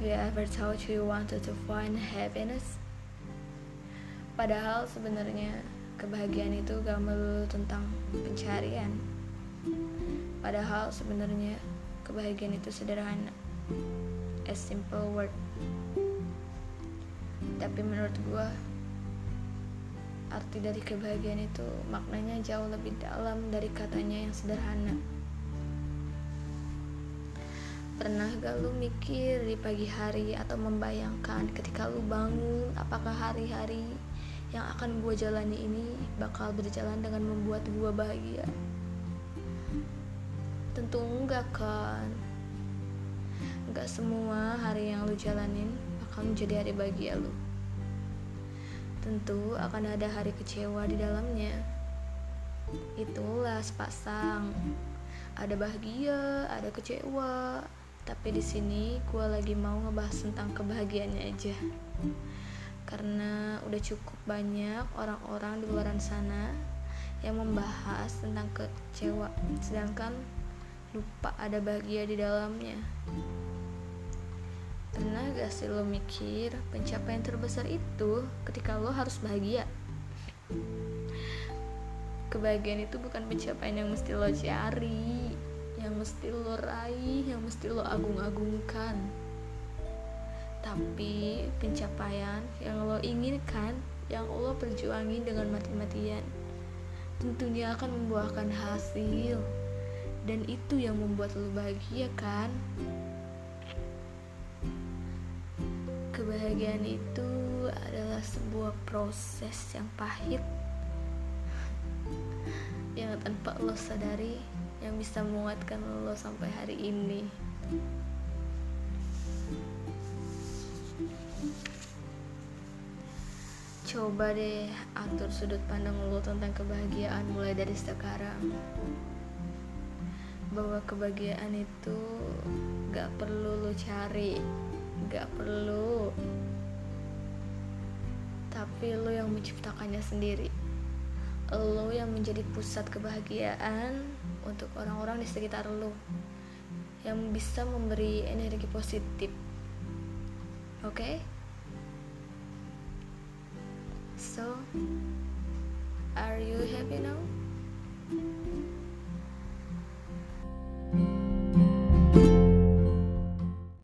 you ever thought you wanted to find happiness? Padahal sebenarnya kebahagiaan itu gak melulu tentang pencarian. Padahal sebenarnya kebahagiaan itu sederhana. A simple word. Tapi menurut gue arti dari kebahagiaan itu maknanya jauh lebih dalam dari katanya yang sederhana. Pernah gak lu mikir di pagi hari atau membayangkan ketika lu bangun apakah hari-hari yang akan gue jalani ini bakal berjalan dengan membuat gue bahagia? Tentu enggak kan? Enggak semua hari yang lu jalanin bakal menjadi hari bahagia lu. Tentu akan ada hari kecewa di dalamnya. Itulah sepasang. Ada bahagia, ada kecewa, tapi di sini gue lagi mau ngebahas tentang kebahagiaannya aja. Karena udah cukup banyak orang-orang di luar sana yang membahas tentang kecewa, sedangkan lupa ada bahagia di dalamnya. Pernah gak sih lo mikir pencapaian terbesar itu ketika lo harus bahagia? Kebahagiaan itu bukan pencapaian yang mesti lo cari, yang mesti lo raih, yang mesti lo agung-agungkan. Tapi pencapaian yang lo inginkan, yang lo perjuangin dengan mati-matian, tentunya akan membuahkan hasil. Dan itu yang membuat lo bahagia kan? Kebahagiaan itu adalah sebuah proses yang pahit yang tanpa lo sadari yang bisa menguatkan lo sampai hari ini. Coba deh atur sudut pandang lo tentang kebahagiaan mulai dari sekarang. Bahwa kebahagiaan itu gak perlu lo cari, gak perlu. Tapi lo yang menciptakannya sendiri lo yang menjadi pusat kebahagiaan untuk orang-orang di sekitar lo yang bisa memberi energi positif. Oke? Okay? So, are you happy now?